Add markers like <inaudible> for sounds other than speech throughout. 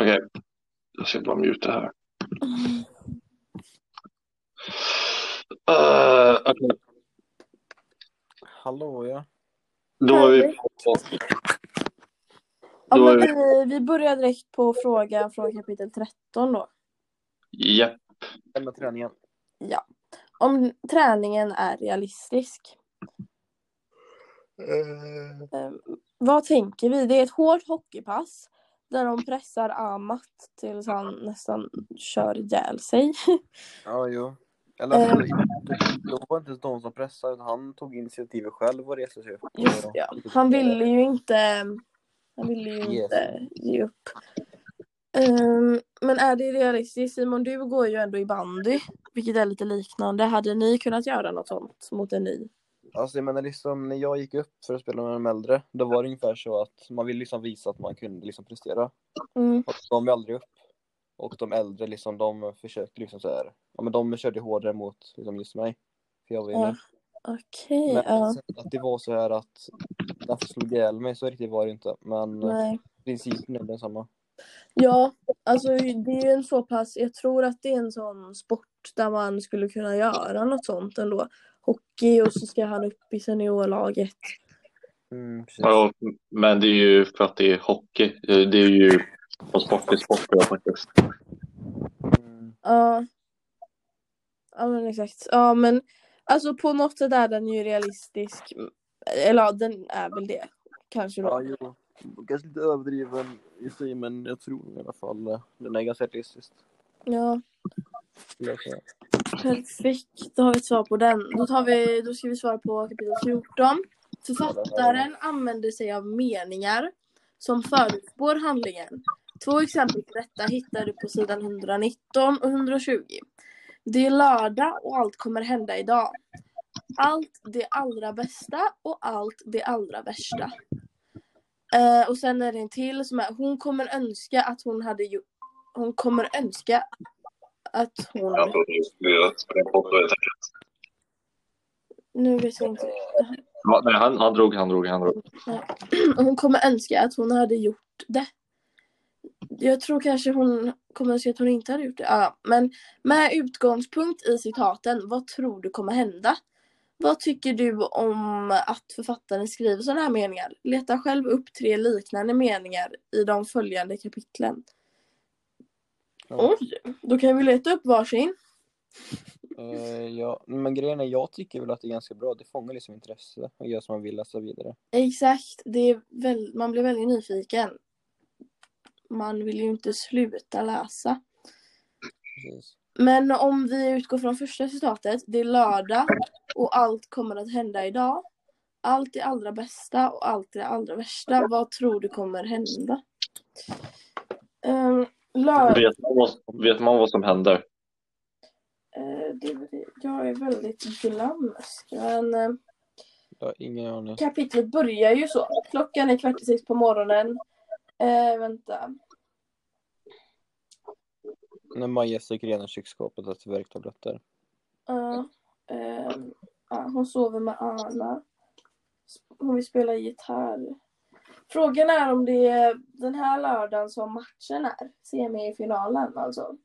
Okej. Jag ska bara muta här. Uh, okej. Hallå ja. Då är vi på... Ja, men vi... vi, börjar direkt på frågan från kapitel 13 då. Japp. Lämna träningen. Ja. Om träningen är realistisk. Eh, vad tänker vi? Det är ett hårt hockeypass där de pressar Amat tills han nästan kör ihjäl sig. <laughs> Ja, jo. Eller Eh. det, det var inte de som pressade, utan han tog initiativet själv och reste sig upp. Just ja. Han ville ju inte, han ville ju Yes. inte ge upp. Ehm, men är det realistiskt? Simon, du går ju ändå i bandy, vilket är lite liknande. Hade ni kunnat göra något sånt mot en ny? Alltså jag menar liksom, när jag gick upp för att spela med de äldre, då var det ungefär så att man ville liksom visa att man kunde liksom prestera. Mm. Och de var aldrig upp. Och de äldre liksom, de försökte liksom så här. ja men de körde hårdare mot liksom just mig. För jag var Ja, inne. Okej, Men ja. att det var så här att därför slog ihjäl mig, så riktigt var det inte. Men Nej. principen är densamma. Ja, alltså det är ju en så pass, jag tror att det är en sån sport där man skulle kunna göra något sånt ändå. Hockey och så ska han upp i seniorlaget. Mm. Ja, men det är ju för att det är hockey. Det är ju på sport till sport då, faktiskt. Mm. Ja. Ja men exakt. Ja men alltså på något sätt är den ju realistisk. Eller ja, den är väl det. Kanske Ja, då. jo. Kanske lite överdriven i sig, men jag tror i alla fall eh, den är ganska realistisk. Ja perfekt. Då har vi ett svar på den. Då, tar vi, då ska vi svara på kapitel 14. Författaren använder sig av meningar som förutspår handlingen. Två exempel på detta hittar du på sidan 119 och 120. Det är lördag och allt kommer hända idag. Allt det allra bästa och allt det allra värsta. Eh, och sen är det en till som är hon kommer önska att hon hade gjort hon kommer önska att hon nu vet jag inte Ja, nej, han, han drog, han drog, han drog. hon kommer önska att hon hade gjort det. Jag tror kanske hon kommer önska att hon inte hade gjort det. Ja, men med utgångspunkt i citaten, vad tror du kommer hända? Vad tycker du om att författaren skriver sådana här meningar? Leta själv upp tre liknande meningar i de följande kapitlen. Ja. Oj, då kan vi leta upp varsin. Eh, ja, men grejen är, jag tycker väl att det är ganska bra. Det fångar liksom intresse och gör som man vill läsa vidare. Exakt, det är väl, man blir väldigt nyfiken. Man vill ju inte sluta läsa. Precis. Men om vi utgår från första citatet, det är lördag och allt kommer att hända idag. Allt det allra bästa och allt det allra värsta. Vad tror du kommer hända? Um, lördag, Vet man, vad, vet man vad som händer? eh, det, jag är väldigt glömsk. Men eh, Jag har ingen aning. kapitlet börjar ju så. Klockan är kvart i sex på morgonen. Eh, vänta. När Maja stryker igenom köksskåpet efter värktabletter. Ja, ehm, ja, hon sover med Anna. Hon vill spela gitarr. Frågan är om det är den här lördagen som matchen är. Semifinalen alltså.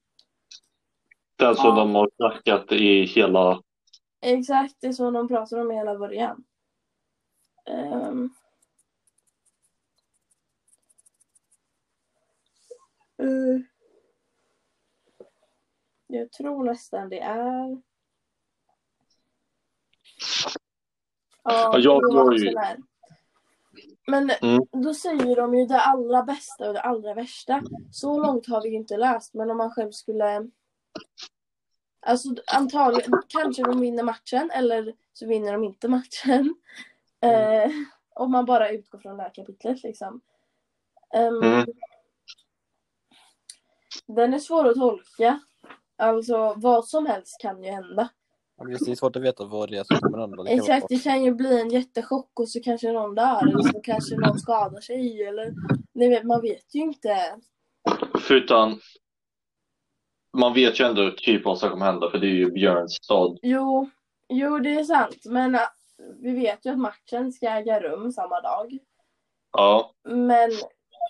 Den som Ja. de har snackat i hela... Exakt, det är så de pratar om i hela början. Ehm. Eh. jag tror nästan det är... Ja, jag det går ju-. Men Mm. då säger de ju det allra bästa och det allra värsta. Så långt har vi ju inte läst, men om man själv skulle... Alltså antagligen, kanske de vinner matchen eller så vinner de inte matchen. Eh, om man bara utgår från det här kapitlet liksom. Ehm, Mm. Den är svår att tolka. Alltså vad som helst kan ju hända. Ja, det är svårt att veta vad det är som kommer hända. Det kan Exakt, det kan ju bli en jättechock och så kanske någon dör eller så kanske någon skadar sig eller ni vet, man vet ju inte. Förutom... Man vet ju ändå typ vad som kommer hända för det är ju Björns stad. Jo, jo det är sant men äh, vi vet ju att matchen ska äga rum samma dag. Ja. Men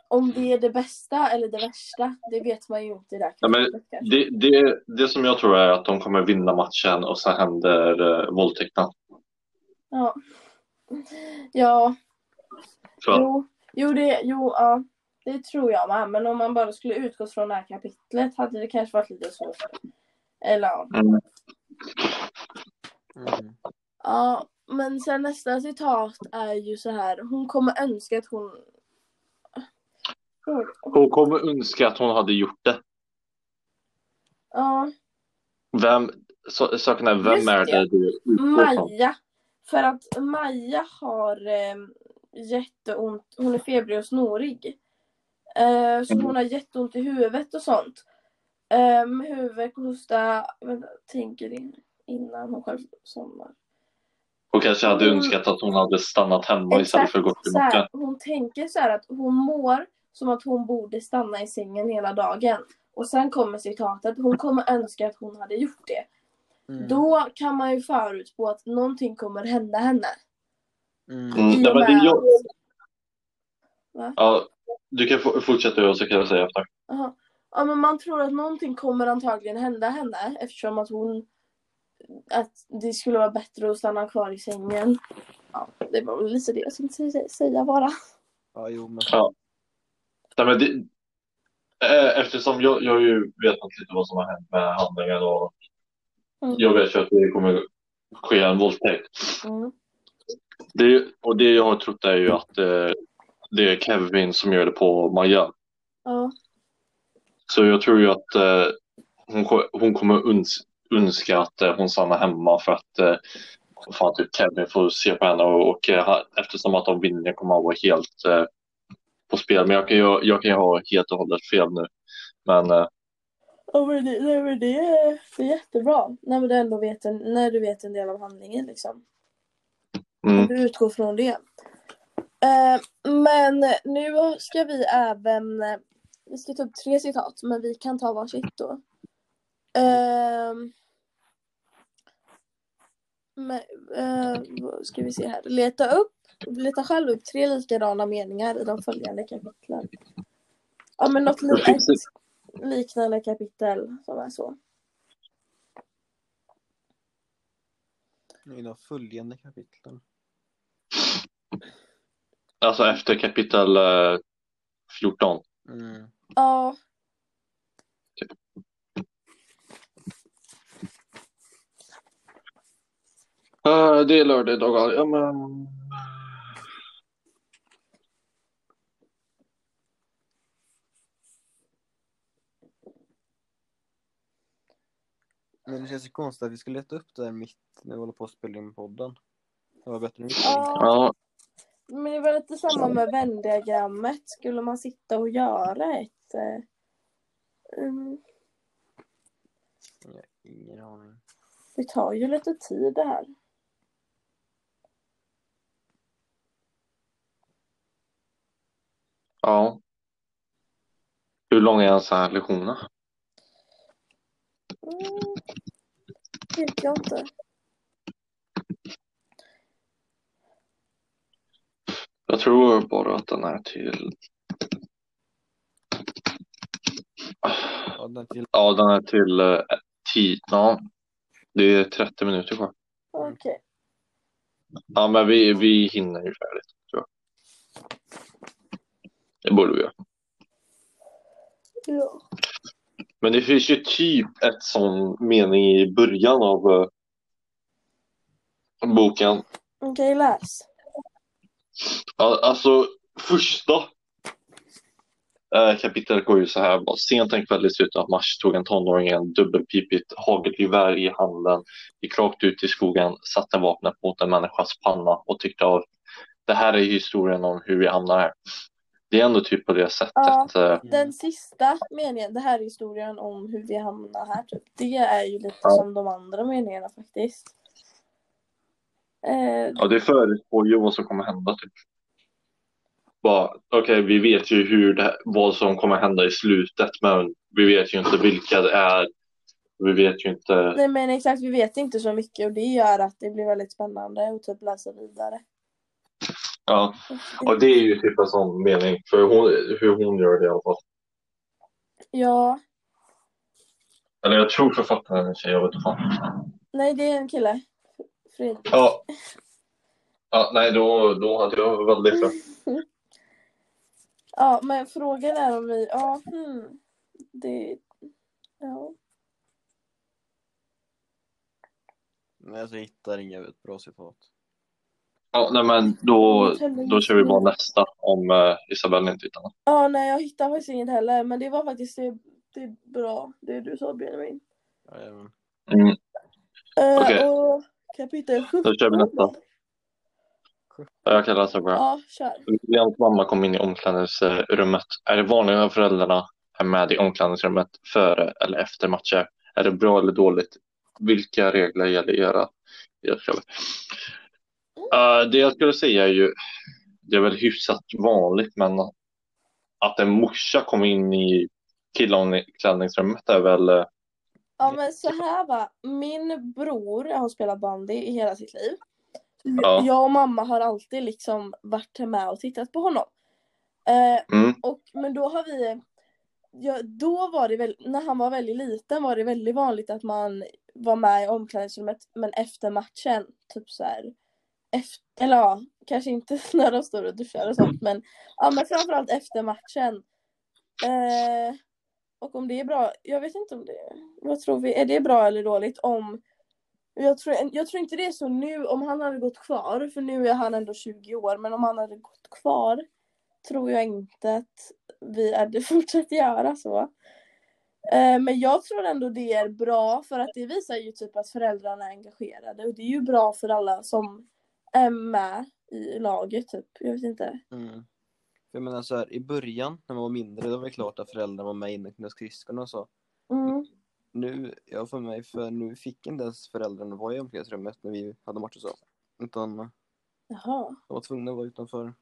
om det är det bästa eller det värsta, det vet man ju inte här Ja, men. Det, det, det som jag tror är att de kommer vinna matchen och sen händer uh, våldtäkten. Ja. Ja, jo, jo, det, jo, ja, det tror jag med. Men om man bara skulle utgå från det här kapitlet hade det kanske varit lite svårt. Eller ja. Mm. Mm. Ja, men sen nästa citat är ju så här. Hon kommer önska att hon... Hon kommer önska att hon hade gjort det. Ja, Vem, så, saken är, vem Just är det. det du? Maja. För att Maja har eh, jätteont. Hon är febrig och snorig. Eh, så hon har jätteont i huvudet och sånt. Eh, huvudvärk och hosta. Vänta, tänker in, innan hon själv somnar. Hon kanske hade Mm. önskat att hon hade stannat hemma istället för att gå till. Hon tänker så här att hon mår som att hon borde stanna i sängen hela dagen. Och sen kommer citatet. Hon kommer önska att hon hade gjort det. Mm. Då kan man ju förutspå att någonting kommer hända henne. Mm. Mm, och men det jag, Va? ja, du kan fortsätta och så kan jag säga efter. Ja men man tror att någonting kommer antagligen hända henne eftersom att hon att det skulle vara bättre att stanna kvar i sängen. Ja, det var väl lite det jag tänkte sä- säga bara. Ja, jo, men... Ja. Nej, men det, eh, eftersom jag, jag ju vetat lite vad som har hänt med handlingen och Mm. jag vet ju att det kommer ske en våldtäkt. Mm. Det, och det jag har trott är ju att eh, det är Kevin som gör det på Maja. Ja. Så jag tror ju att eh, hon, hon kommer uns, önska att eh, hon stannar hemma för att eh, fan, typ Kevin får se på henne och, och eh, eftersom att de vinner kommer han vara helt på spel. Men jag kan ju, jag kan ju ha helt och hållet fel nu. Men eh, Ja men det, nej, men det, är, det är jättebra när du ändå vet en, när du vet en del av handlingen liksom. mm, Du utgår från det. Eh, men nu ska vi även, eh, vi ska ta upp tre citat men vi kan ta varsitt då. Ehm, men, eh, vad ska vi se här. Leta upp, leta själv upp tre likadana meningar i de följande kapitlen. Ja men något li- liknande kapitel som är så. I de följande kapitlen. alltså efter kapitel eh, 14. Mm. Ja. Eh, det är lördag idag. Ja, men... Men det känns ju konstigt att vi ska leta upp det här mitt när vi håller på att spela in podden. Det var bättre än Ja. Men det var lite samma med vändiagrammet. Skulle man sitta och göra ett... eh, mm, Jag har ingen aning. det tar ju lite tid det här. Ja. Hur lång är ens här lektioner? Mm, vet jag inte. Jag tror bara att den är till... Ja, den till... Ja, den är till eh, tio. Ja, det är 30 minuter kvar. Okej. Ja, men vi, vi hinner ju färdigt, tror jag. Det borde vi göra. Ja. Men det finns ju typ ett sån mening i början av eh, boken. Okej, läs. Ja, Alltså, första eh, kapitlet går ju så här. Sent en kväll i slutet av mars tog en tonåring en dubbelpipigt hagelgevär i handen, gick rakt ut i skogen, satte vapnet mot en människas panna och tyckte av det här är historien om hur vi hamnar här. Det är ändå typ på det sättet. eh, Den sista meningen, det här är historien om hur vi hamnar här typ. Det är ju lite Ja. som de andra meningarna faktiskt. Eh, Ja, det förutspår ju vad som kommer hända. Typ. Okej, vi vet ju hur det, vad som kommer hända i slutet, men vi vet ju inte vilka det är. Vi vet ju inte. nej men exakt, vi vet inte så mycket och det gör att det blir väldigt spännande att typ läsa vidare. Ja, och det är ju typ en sån mening. För hon, hur hon gör det i alla fall. Ja, Eller jag tror författaren är en tjej, jag vet inte fan. nej det är en kille. Fredrik. Ja. Ja, nej, då, då hade jag väldigt rätt. <laughs> Ja, men frågan är om vi, ja, hmm. Det, ja. Men alltså, jag hittar inga bra citat. Ja, nej, men då, då kör vi bara nästa om uh, Isabelle inte hittar något. Ja, nej jag hittar faktiskt inget heller, men det var faktiskt det, det är bra, det du sa Benjamin. Jajamän. Mm. Eh, Okej. Och kapitel 17. Då kör vi nästa. Jag kan läsa bra. Ja, kör. Lians mamma kom in i omklädningsrummet. Är det vanligt att föräldrarna är med i omklädningsrummet före eller efter matcher? Är det bra eller dåligt? Vilka regler gäller i era idrottsklubbar? Uh, det jag skulle säga är ju, det är väl hyfsat vanligt, men att en morsa kom in i killomklädningsrummet är väl, eh, Ja men så här va, min bror har spelat bandy i hela sitt liv. Ja. Jag och mamma har alltid liksom varit med och tittat på honom. Eh, mm, och, men då har vi, ja, då var det väl, när han var väldigt liten var det väldigt vanligt att man var med i omklädningsrummet men efter matchen, typ så här, efter, eller ja, kanske inte <laughs> när de står och duschar och sånt men, ja men framförallt efter matchen. Eh, och om det är bra, jag vet inte om det, vad tror vi, är det bra eller dåligt om jag tror, jag tror inte det är så nu om han hade gått kvar, för nu är han ändå 20 år, men om han hade gått kvar tror jag inte att vi hade <laughs> fortsatt göra så. Eh, Men jag tror ändå det är bra för att det visar ju typ att föräldrarna är engagerade och det är ju bra för alla som är med i laget typ. Jag vet inte. Mm. Jag menar så här, i början när man var mindre, då var det klart att föräldrarna var med inne och skridskorna och så. Mm. Nu, jag för mig, för nu fick inte ens föräldrarna vara i omklädningsrummet när vi hade matcher så. Utan de Jaha. var tvungna att vara utanför.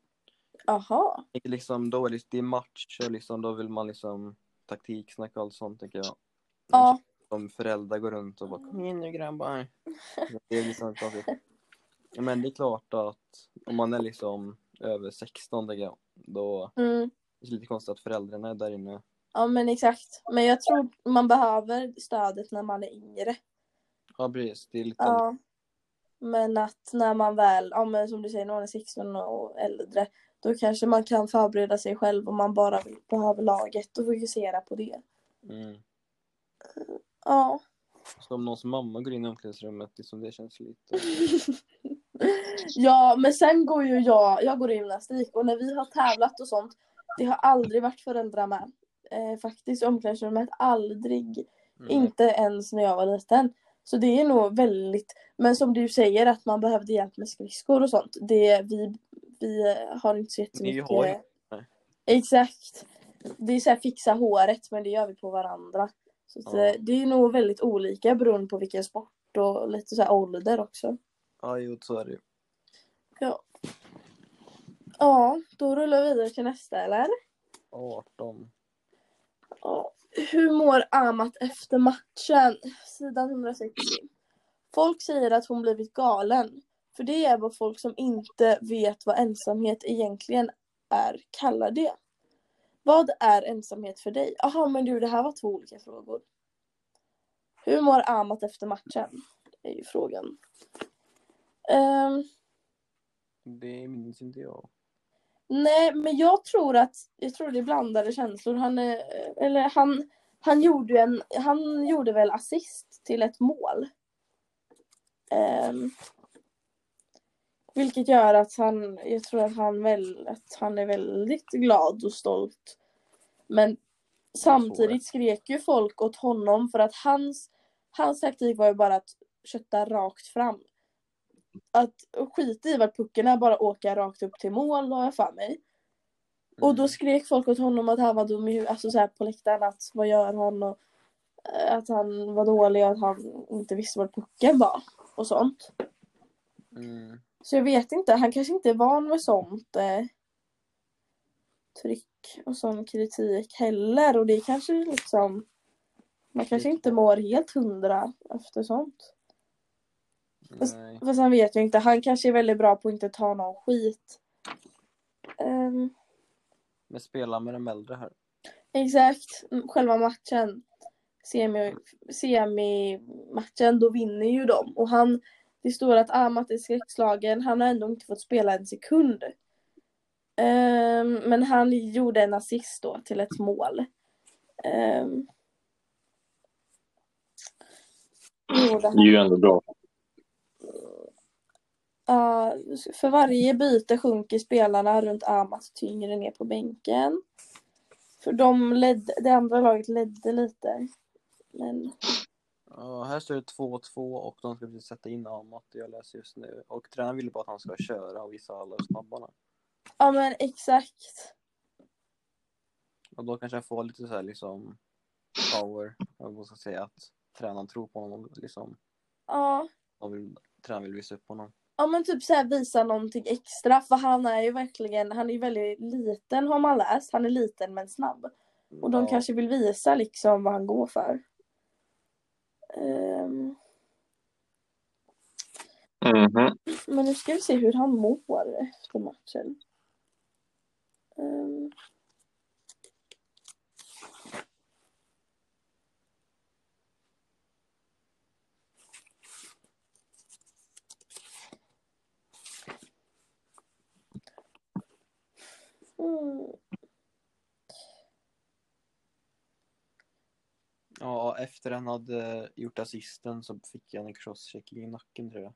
Jaha. Inte liksom, då är det, det är match och liksom, då vill man liksom taktiksnack och allt sånt tänker jag. Ja. Om föräldrar går runt och bara kom igen nu grabbar. <laughs> Det är liksom konstigt. Men det är klart att om man är liksom över 16 tänker jag, då Mm. är det lite konstigt att föräldrarna är där inne. Ja men exakt. Men jag tror man behöver stödet när man är yngre. Ja precis, det är lite Ja. Men att när man väl, ja men som du säger, när man är 16 och äldre, då kanske man kan förbereda sig själv om man bara behöver laget och fokusera på det. mm. Ja. Så om någons mamma går in i omklädningsrummet, liksom det känns lite... <laughs> ja, men sen går ju jag, jag går i gymnastik och när vi har tävlat och sånt, det har aldrig varit föräldrar med. Eh, faktiskt i omklädningsrummet, aldrig. Mm. Inte ens när jag var liten. Så det är nog väldigt, men som du säger att man behövde hjälp med skridskor och sånt. Det, vi, vi har inte så Ni jättemycket. har ju-. Exakt. Det är så här fixa håret men det gör vi på varandra. Så Ja. eh, det är nog väldigt olika beroende på vilken sport och lite så här ålder också. Ja, jo så är det ju. Ja, då rullar vi vidare till nästa eller? 18. Ja. Hur mår Amat efter matchen? Sidan 160. Folk säger att hon blivit galen. För det är vad folk som inte vet vad ensamhet egentligen är kallar det. Vad är ensamhet för dig? Jaha, men du, det här var två olika frågor. Hur mår Amat efter matchen? är ju frågan. Ehm, det minns inte jag. Nej, men jag tror att jag tror det är blandade känslor. Han, eller han, han, gjorde en, han gjorde väl assist till ett mål. Um, vilket gör att han, jag tror att han, väl, att han är väldigt glad och stolt. Men samtidigt skrek ju folk åt honom för att hans, hans taktik var ju bara att kötta rakt fram. Att skita i vart pucken är, bara åka rakt upp till mål har jag för mig. Och då skrek folk åt honom att han var dum i huvudet, alltså så här på läktaren att vad gör han och eh, att han var dålig och att han inte visste var pucken var och sånt. Mm. Så jag vet inte, han kanske inte är van med sånt eh, tryck och sån kritik heller och det kanske liksom man kanske inte mår helt hundra efter sånt. Nej. Fast han vet ju inte, han kanske är väldigt bra på att inte ta någon skit. Ehm, Men spela med de äldre här. exakt, Mm, själva matchen. Semi, semi-matchen, då vinner ju de. Och han, det står att Amat är skräckslagen, han har ändå inte fått spela en sekund. Ehm, men han gjorde en assist då till ett mål. Um, gjorde han. Det är ju ändå bra. Ja, för varje byte sjunker spelarna runt Amat tyngre ner på bänken. För de ledde, det andra laget ledde lite. Men Ja, här står det 2-2 och de ska precis sätta in Amat, jag läser just nu. Och tränaren vill bara att han ska köra och visa alla hur snabba han är. ja men exakt. Och då kanske jag får lite så här liksom power, jag måste säga att tränaren tror på honom liksom. Ja. Vill, tränaren vill visa upp honom. Ja men typ så här visa någonting extra för han är ju verkligen, han är ju väldigt liten har man läst. Han är liten men snabb. Och de Ja, kanske vill visa liksom vad han går för. Ehm, Mhm. men nu ska vi se hur han mår efter matchen. Ehm. Mm. ja, efter han hade gjort assisten så fick han en crosscheck i nacken tror jag.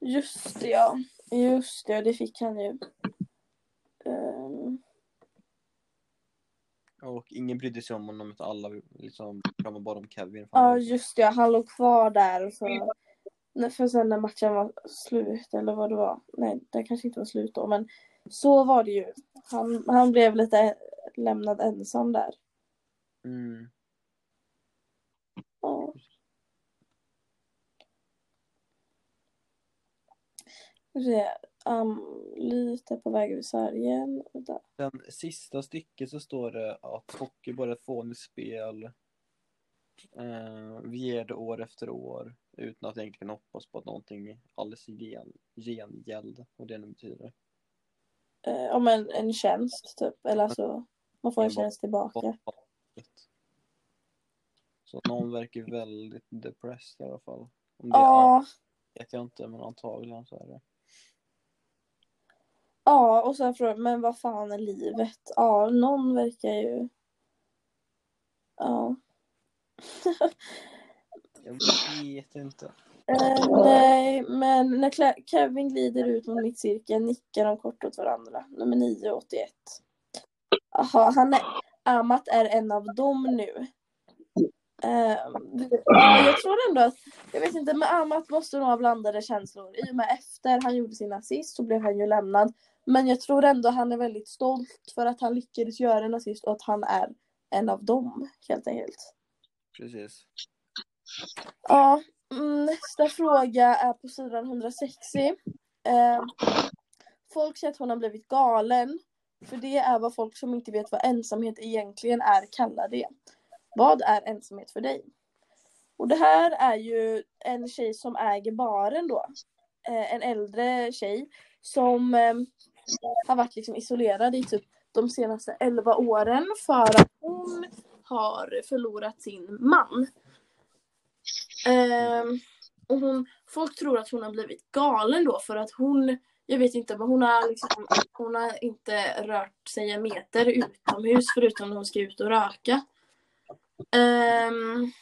Just det ja. Just det, det fick han ju. Ehm, Och ingen brydde sig om honom utan alla liksom kramade bara om Kevin. Ja var- just det, han låg kvar där och så. För sen när matchen var slut eller vad det var. Nej, det kanske inte var slut då men så var det ju. Han, han blev lite lämnad ensam där. Mm. Ja. Se, um, lite på väg över sargen. Sen sista stycket så står det att hockey bara är ett fånigt spel. Eh, vi ger det år efter år utan att egentligen hoppas på att någonting gen, gengäld, vad det nu betyder. Eh, om en, en tjänst typ. Eller alltså, man får en tjänst tillbaka. Så någon verkar väldigt depressed i alla fall. Om det Ja, är, vet jag inte, men antagligen så är det. ja och sen frågar men vad fan är livet? Ja, någon verkar ju... Ja. Jag vet inte. Eh, nej, men när Kevin glider ut mot mittcirkeln nickar de kort åt varandra. Nummer 9 och 81. Jaha, han är, Amat är en av dem nu. Eh, ja, jag tror ändå att, jag vet inte, men Amat måste nog ha blandade känslor. I och med efter han gjorde sin assist så blev han ju lämnad. Men jag tror ändå han är väldigt stolt för att han lyckades göra en assist och att han är en av dem helt enkelt. Precis. Ja, Mm, nästa fråga är på sidan 160. Eh, folk säger att hon har blivit galen. För det är vad folk som inte vet vad ensamhet egentligen är kallar det. Vad är ensamhet för dig? Och det här är ju en tjej som äger baren då. Eh, en äldre tjej som eh, har varit liksom isolerad i typ de senaste 11 åren för att hon har förlorat sin man. Ehm, och hon, folk tror att hon har blivit galen då för att hon, jag vet inte, men hon har, liksom, hon har inte rört sig en meter utomhus förutom när hon ska ut och röka. Ehm,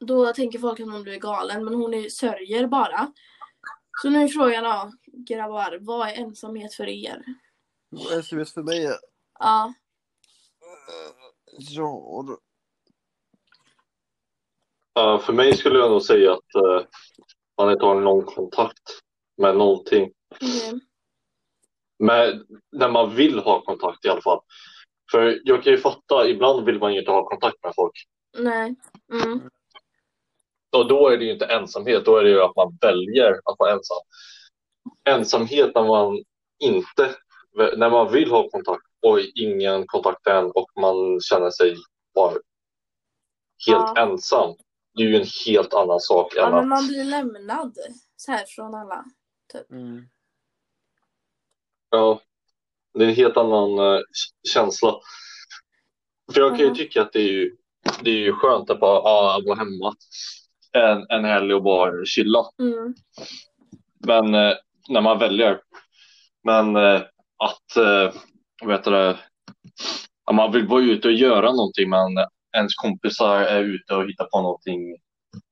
då tänker folk att hon blir galen men hon är, sörjer bara. Så nu är frågan då, grabbar, vad är ensamhet för er? SMS för mig är... Ja, Ja, då- För mig skulle jag nog säga att eh, man inte har någon kontakt med någonting. okej. Men när man vill ha kontakt i alla fall. För jag kan ju fatta, ibland vill man ju inte ha kontakt med folk. nej. Mm. Och då är det ju inte ensamhet, då är det ju att man väljer att vara ensam. Ensamhet när man inte, när man vill ha kontakt och ingen kontakt än och man känner sig bara helt Ja. ensam. Det är ju en helt annan sak Ja, än men att man blir lämnad så här från alla. Mm. Ja, Det är en helt annan eh, känsla. För jag kan ju tycka att det är ju, det är ju skönt att bara ah, vara hemma en, en helg och bara chilla. Mm. Men eh, när man väljer. Men eh, att, eh, det, ja, man vill vara ute och göra någonting men ens kompisar är ute och hittar på någonting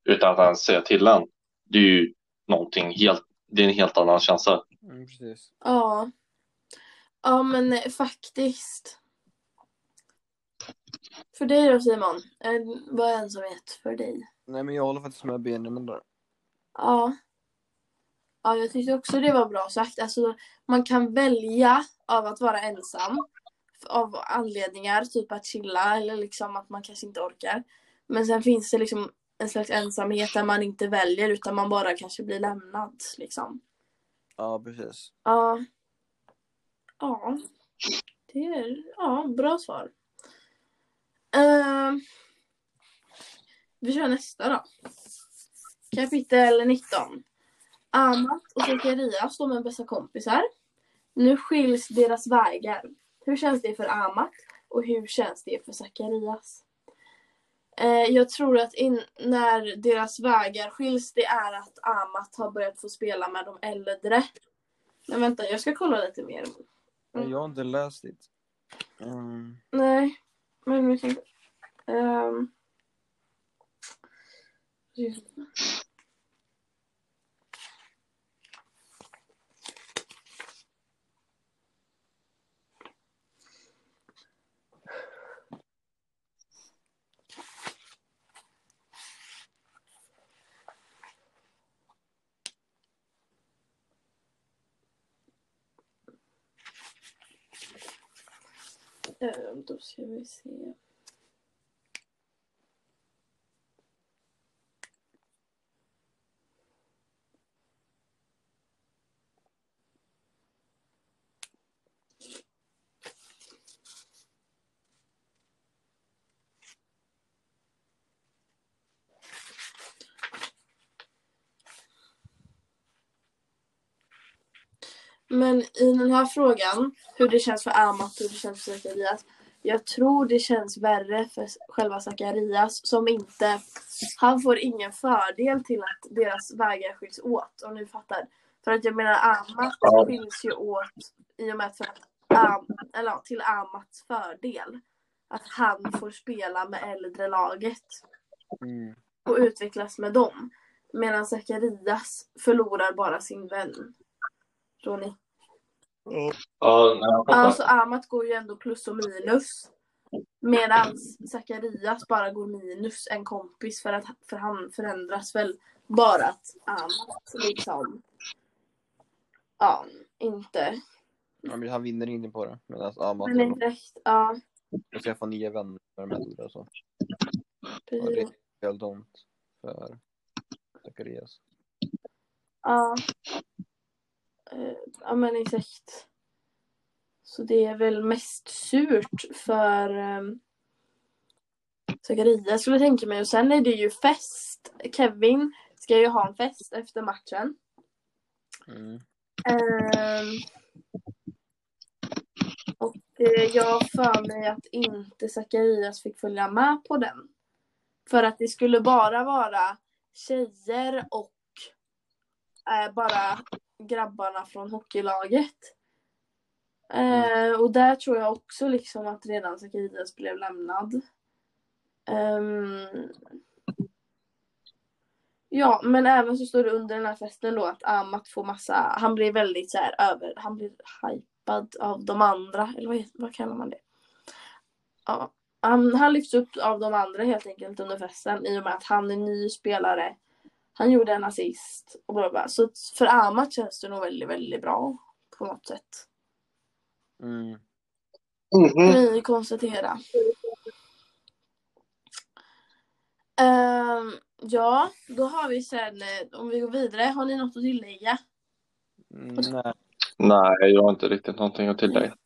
utan att ens säga till en. Det är ju någonting helt, det är en helt annan känsla. Mm, precis. Ja. Ja men eh, faktiskt. För dig då Simon? Eh, Vad är ensamhet för dig? Nej men jag håller faktiskt med Benjamin där. Ja. Ja, jag tyckte också det var bra sagt. Alltså, man kan välja av att vara ensam. Av anledningar, typ att chilla eller liksom att man kanske inte orkar. Men sen finns det liksom en slags ensamhet där man inte väljer utan man bara kanske blir lämnad. Liksom. Ja precis. Ja. Ja. Det är ja, bra svar. Ehm, vi kör nästa då. Kapitel 19. Amat och Zacharias, de är bästa kompisar. Nu skiljs deras vägar. Hur känns det för Amat och hur känns det för Zacharias? Eh, jag tror att in, när deras vägar skiljs det är att Amat har börjat få spela med de äldre. Men vänta, jag ska kolla lite mer. Men jag har inte läst det. Mm. Nej, men vi tänkte... ehm. Ehm, Då ska Men i den här frågan, hur det känns för Amat och hur det känns för Zacharias. Jag tror det känns värre för själva Zacharias som inte, han får ingen fördel till att deras vägar skiljs åt om ni fattar. För att jag menar Amat Ja. skiljs ju åt i och med att för att, Am, eller till Amats fördel. Att han får spela med äldre laget Mm. och utvecklas med dem. Medan Zacharias förlorar bara sin vän. Tror ni? Jag fattar. Alltså Amat går ju ändå plus och minus. Medan Zacharias bara går minus en kompis för att för han förändras väl bara att Amat liksom ja, inte. Ja, men han vinner ingenting på det. Medan Amat Men inte direkt. Ja, och skaffa nya vänner med de äldre och så. Ja, det är helt dumt för Zacharias. Ja. Eh, Ja men exakt. Så det är väl mest surt för um, Zacharias skulle jag tänka mig. Och sen är det ju fest. Kevin ska ju ha en fest efter matchen. Mm. Ehm, och eh, jag har för mig att inte Zacharias fick följa med på den. För att det skulle bara vara tjejer och eh, bara grabbarna från hockeylaget. Eh, och där tror jag också liksom att redan Zacharias blev lämnad. Ehm, Ja, men även så står det under den här festen då att Amat får massa, han blir väldigt så här över, han blir hypad av de andra, eller vad, vad kallar man det? Ja, han, han lyfts upp av de andra helt enkelt under festen i och med att han är ny spelare. Han gjorde en assist och bla bla. Så för Amat känns det nog väldigt, väldigt bra på något sätt. Mm. Mhm. Vi konstatera. Ehm, ja, då har vi sen, eh, om vi går vidare, har ni något att tillägga? Mm, nej. Nej, jag har inte riktigt någonting att tillägga.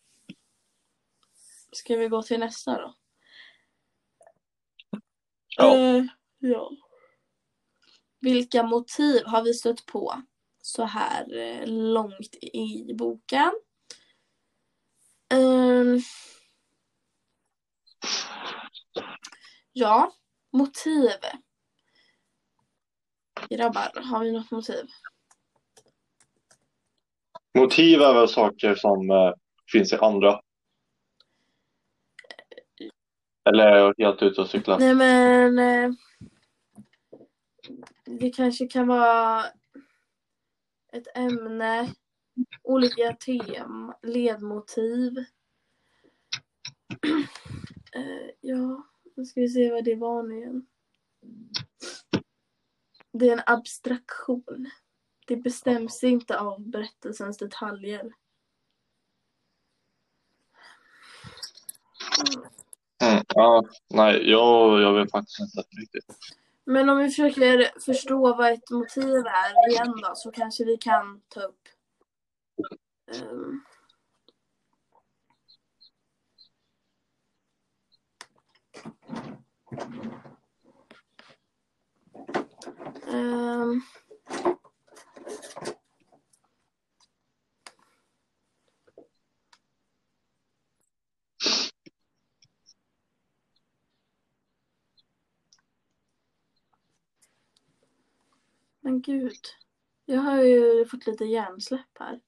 Ska vi gå till nästa då? Ja. Eh, ja. Vilka motiv har vi stött på så här eh, långt i boken? Ehm. ja, motiv. Grabbar, har vi något motiv? Motiv är väl saker som eh, finns i andra. Eller är jag helt ute och cyklar? Nej men eh, det kanske kan vara ett ämne, olika tem, ledmotiv. Uh, ja, nu ska vi se vad det var nu igen. Det är en abstraktion. Det bestäms inte av berättelsens detaljer. Mm, ja, nej, jag, jag vet faktiskt inte riktigt. Men om vi försöker förstå vad ett motiv är igen då så kanske vi kan ta upp um... Um... Men gud. Jag har ju fått lite hjärnsläpp här.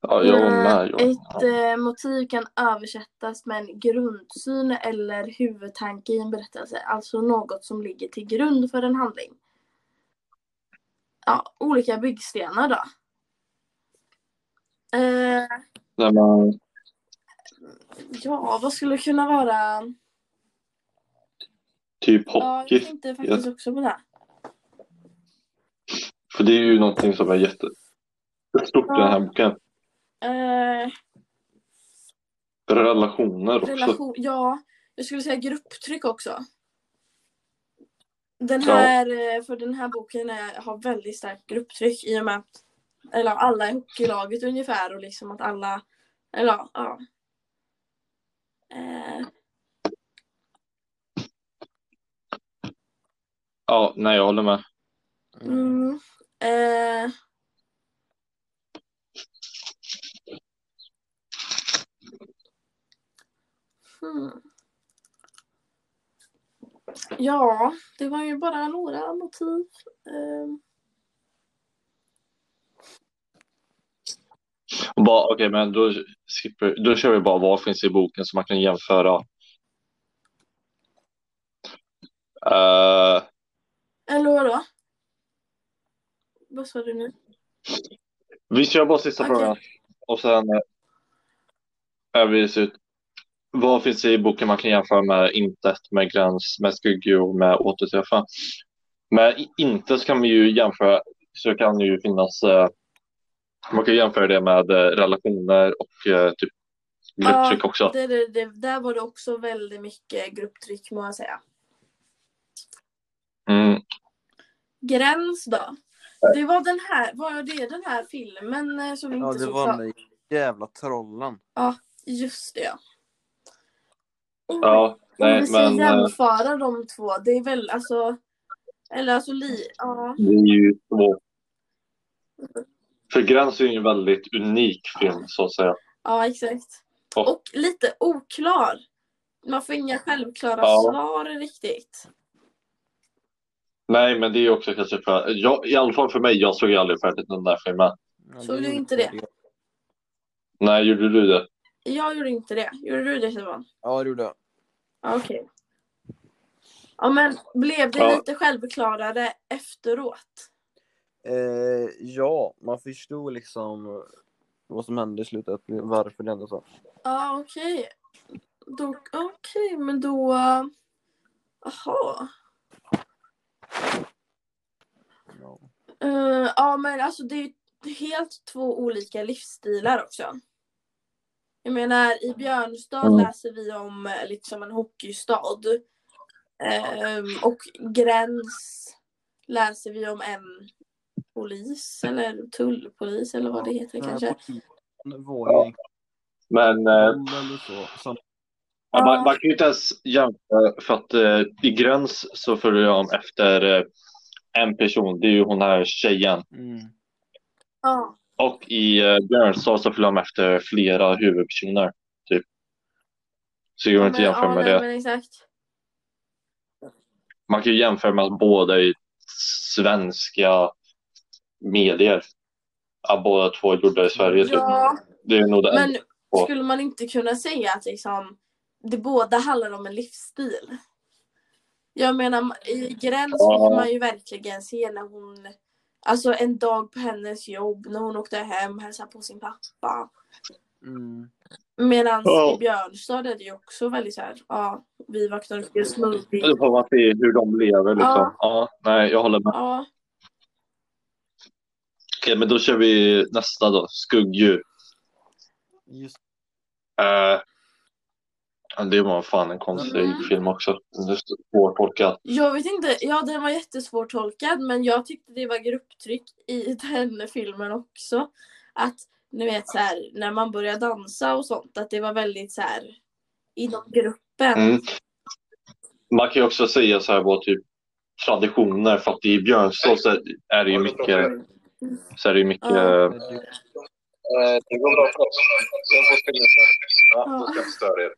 Ja, jag Eh, med. Jag, Ett eh, motiv kan översättas med en grundsyn eller huvudtanke i en berättelse. Alltså något som ligger till grund för en handling. Ja, olika byggstenar då. Eh, Nej, men, ja, vad skulle det kunna vara? typ Ja, hockey. jag tänkte faktiskt också på det. För det är ju någonting som är jättestort i den här boken. Eh, Relationer också. relation, ja, jag skulle säga grupptryck också. Den Ja. här, eh, för den här boken är, har väldigt starkt grupptryck i och med att eller alla är hockeylaget ungefär och liksom att alla, eller ja. ja. Eh, Ja, nej, jag håller med. mm, eh, hmm. Ja, det var ju bara några motiv. Eh, okej, men då, skipper, då kör vi bara vad finns i boken så man kan jämföra. Uh, eller vadå? Vad sa du nu? vi kör bara sista Okej. frågan. Och sen eh, är vi ut. Vad finns i boken man kan jämföra med intet, med gräns, med skuggor, med återträffar? Med i- intet kan vi ju jämföra, så kan det ju finnas, eh, man kan jämföra det med eh, relationer och typ grupptryck också. Det, det, det, där var det också väldigt mycket grupptryck må jag säga. Mm, Gräns då? Det var den här, var det den här filmen eh, som vi Ja, inte det såg var klart? den jävla trollen. Just det ja. ja, Om nej, vi ska men eh, jämföra de två, det är väl alltså, eller alltså li, ja. det är ju svårt. För Gräns är ju en väldigt unik film så att säga. Ja, exakt. Och- Och lite oklar. Man får inga självklara Ja. svar riktigt. Nej, men det är ju också kanske för, jag, i alla fall för mig, jag såg ju aldrig färdigt den där filmen. Såg du inte det? Nej, gjorde du det? Jag gjorde inte det. Gjorde du det Simon? Ja, det gjorde jag. Ja, Okej. Ja, men blev det Ja. lite självklarare efteråt? Eh, ja, man förstod liksom vad som hände i slutet, varför det hände så. Ja, okej. Då, okej, men då... Jaha. Ja. Eh, ja, men alltså det är ju helt två olika livsstilar också. Jag menar, i Björnstad Mm. läser vi om eh, liksom en hockeystad. Ehm, och Gräns läser vi om en polis eller tullpolis eller vad det heter här kanske. Ja. Men eh, eller så. Som, man, man kan ju inte ens jämföra för att eh, i Gräns så följer jag om efter eh, en person. Det är ju hon här tjejen. mm. Ja, Och i uh, Björnstad så följer de efter flera huvudpersoner. Typ. Så det går inte att jämföra ja, med nej, det. men exakt. Man kan ju jämföra med att båda är svenska medier. Ja, båda två är gjorda i Sverige. Typ. Ja, Det är nog det men skulle man inte kunna säga att liksom det båda handlar om en livsstil? Jag menar i Gräns Ja. fick man ju verkligen se när hon Alltså en dag på hennes jobb när hon åkte hem hälsade på sin pappa. Mm. Medan Ja. i Björnstad är det ju också väldigt så här, ja, vi vaknar upp just nu. Det får man se hur de lever liksom. Ja. Ja, nej, jag håller med. Ja, Okej, men då kör vi nästa då. Skuggdjur. Just Uh, det var fan en konstig Mm. film också. Det är svårtolkat. jag vet inte, ja den var jättesvårt tolkad men jag tyckte det var grupptryck i <laughs> den filmen också. Att ni vet så här när man börjar dansa och sånt att det var väldigt så här inom gruppen. Mm. Man kan ju också säga så här vad typ traditioner för att i Björnstad så är det ju mycket så är det ju mycket Ja. det. Det går bra för oss. Jag får spela Ja. Ja, då ska jag inte störa er.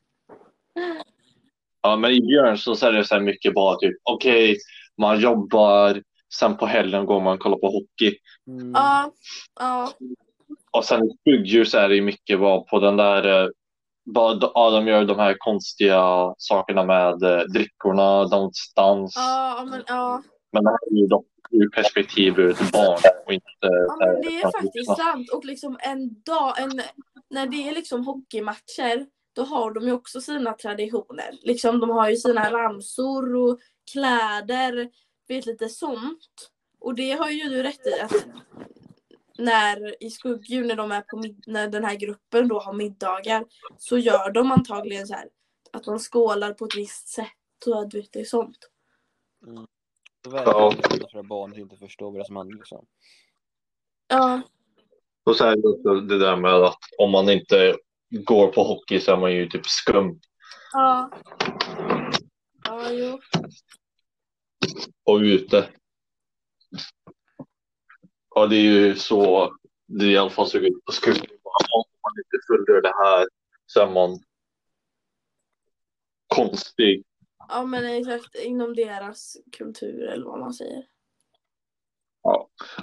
Ja, men i Björnstad så är det så här mycket bara typ okej, man jobbar, sen på helgen går man och kollar på hockey. Mm. Ja, ja, Och sen i Skuggdjur så är det ju mycket bara på den där, eh, bara, ja, de gör de här konstiga sakerna med eh, drickorna, de dans. ja, men ja. Men det här är ju dock ur perspektiv ur ett barn och inte Ja men det är faktiskt sant och liksom en dag, en, när det är liksom hockeymatcher då har de ju också sina traditioner. Liksom de har ju sina ramsor och kläder, vet lite sånt. Och det har ju du rätt i att när i skuggdjur när de är på när den här gruppen då har middagar så gör de antagligen så här att de skålar på ett visst sätt och du vet det är sånt. Det verkar Ja. för att barnet inte förstår vad som händer. Liksom. Ja, Och så är det också det där med att om man inte går på hockey så är man ju typ skum ja. Ja, jo. och ute. Ja, det är ju så det i alla fall såg ut på skolan. Om man inte följer det här så är man konstig. Ja men exakt inom deras kultur eller vad man säger.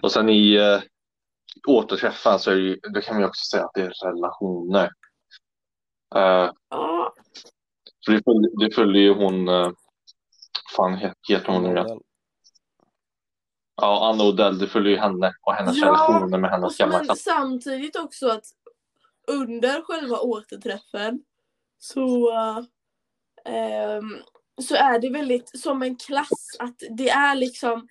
Och sen i äh, återträffen så är det ju, då kan man ju också säga att det är relationer. Uh, Ja, så det följer, det följer ju hon, uh, fan he- heter hon nu igen? Ja, Anna Odell, det följer ju henne och hennes Ja, relationer med hennes gamla men klass. samtidigt också att under själva återträffen så, ehm, så är det väldigt som en klass att det är liksom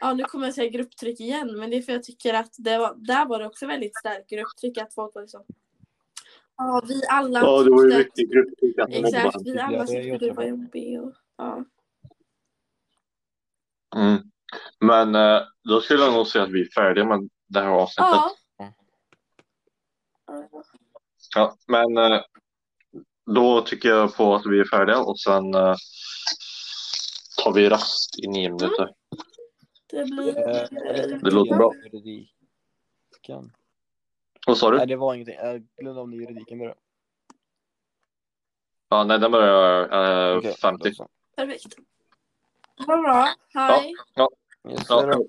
Ja nu kommer jag säga grupptryck igen men det är för jag tycker att det var, där var det också väldigt starkt grupptryck att folk var liksom Ja vi alla Ja, det var ju tyckte att- mycket grupptryck att mobba Exakt, vi alla det tyckte du var jobbig och ja. Mm. Men eh, då skulle jag nog säga att vi är färdiga med det här avsnittet. Ja. Mm. Ja. Men eh, då tycker jag på att vi är färdiga och sen eh, tar vi rast i nio minuter. Det blir... Det låter bra. Vad sa du? Nej, det var ingenting. Jag glömde om det juridiken bara. Ja, nej, den börjar eh, Okej, 50. då så. Perfekt. Vad bra. Hej. Yes, Ja. hej då.